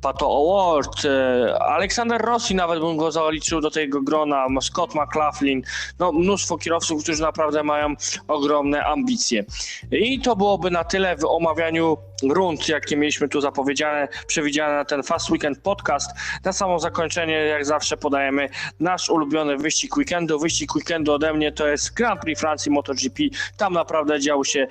Pato Award, e, Aleksander Rossi nawet bym go zaliczył do tego grona, Scott McLaughlin, no mnóstwo kierowców, którzy naprawdę mają ogromne ambicje. I to byłoby na tyle w omawianiu rund, jakie mieliśmy tu zapowiedziane, przewidziane na ten Fast Weekend Podcast. Na samo zakończenie, jak zawsze, podajemy nasz ulubiony wyścig weekendu. Wyścig weekendu ode mnie to jest Grand Prix Francji MotoGP. Tam naprawdę działy się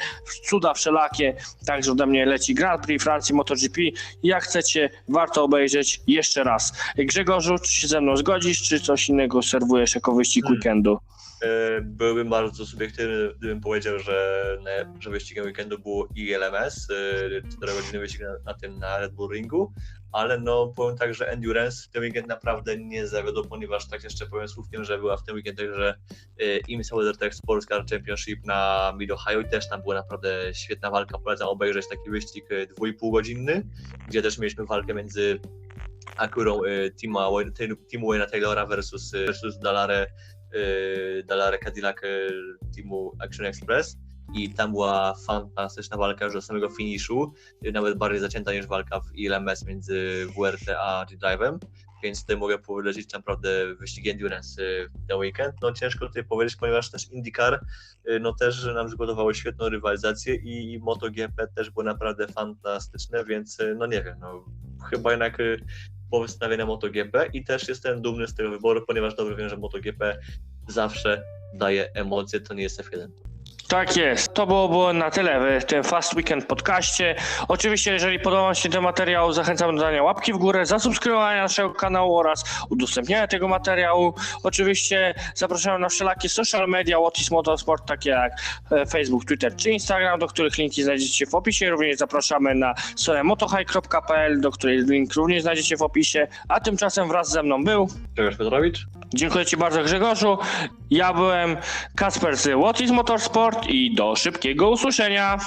cuda wszelakie, także ode mnie leci Grand Prix Francji MotoGP. Jak chcecie, warto obejrzeć jeszcze raz. Grzegorzu, czy się ze mną zgodzisz, czy coś innego serwujesz jako wyścig Hmm. weekendu? E, Byłbym bardzo subiektywny, gdybym powiedział, że, że wyścigiem weekendu było ILMS, 4-godzinny wyścig na, tym na Red Bull Ringu, ale no powiem tak, że Endurance w ten weekend naprawdę nie zawiodł, ponieważ tak jeszcze powiem słówkiem, że była w tym weekend także e, IMSA WeatherTech Sports Car Championship na Mid Ohio i też tam była naprawdę świetna walka, polecam obejrzeć taki wyścig e, dwójpół godzinny, gdzie też mieliśmy walkę między Acurą e, Tima, Timu Wayne'a Taylora versus, e, versus Dalare y, Dalare Cadillac y, teamu Action Express. I tam była fantastyczna walka już do samego finiszu, y, nawet bardziej zacięta niż walka w ILMS między WRT a G-Drive'em, więc tutaj mogę polecić naprawdę wyścig Endurance w ten weekend. No ciężko tutaj powiedzieć, ponieważ też IndyCar no też nam przygotowało świetną rywalizację i, i MotoGP też było naprawdę fantastyczne, więc no nie wiem, no chyba jednak y, postawię na MotoGP i też jestem dumny z tego wyboru, ponieważ dobrze wiem, że MotoGP zawsze daje emocje, to nie jest F1. Tak jest. To byłoby na tyle w tym Fast Weekend podcaście. Oczywiście, jeżeli podoba Wam się ten materiał, zachęcam do dania łapki w górę, zasubskrybowania naszego kanału oraz udostępniania tego materiału. Oczywiście zapraszam na wszelakie social media What Motorsport, takie jak e, Facebook, Twitter czy Instagram, do których linki znajdziecie w opisie. Również zapraszamy na stronę motohigh.pl, do której link również znajdziecie w opisie. A tymczasem wraz ze mną był Grzegorz Piotrowicz? Dziękuję Ci bardzo Grzegorzu. Ja byłem Kasper z What is Motorsport i do szybkiego usłyszenia.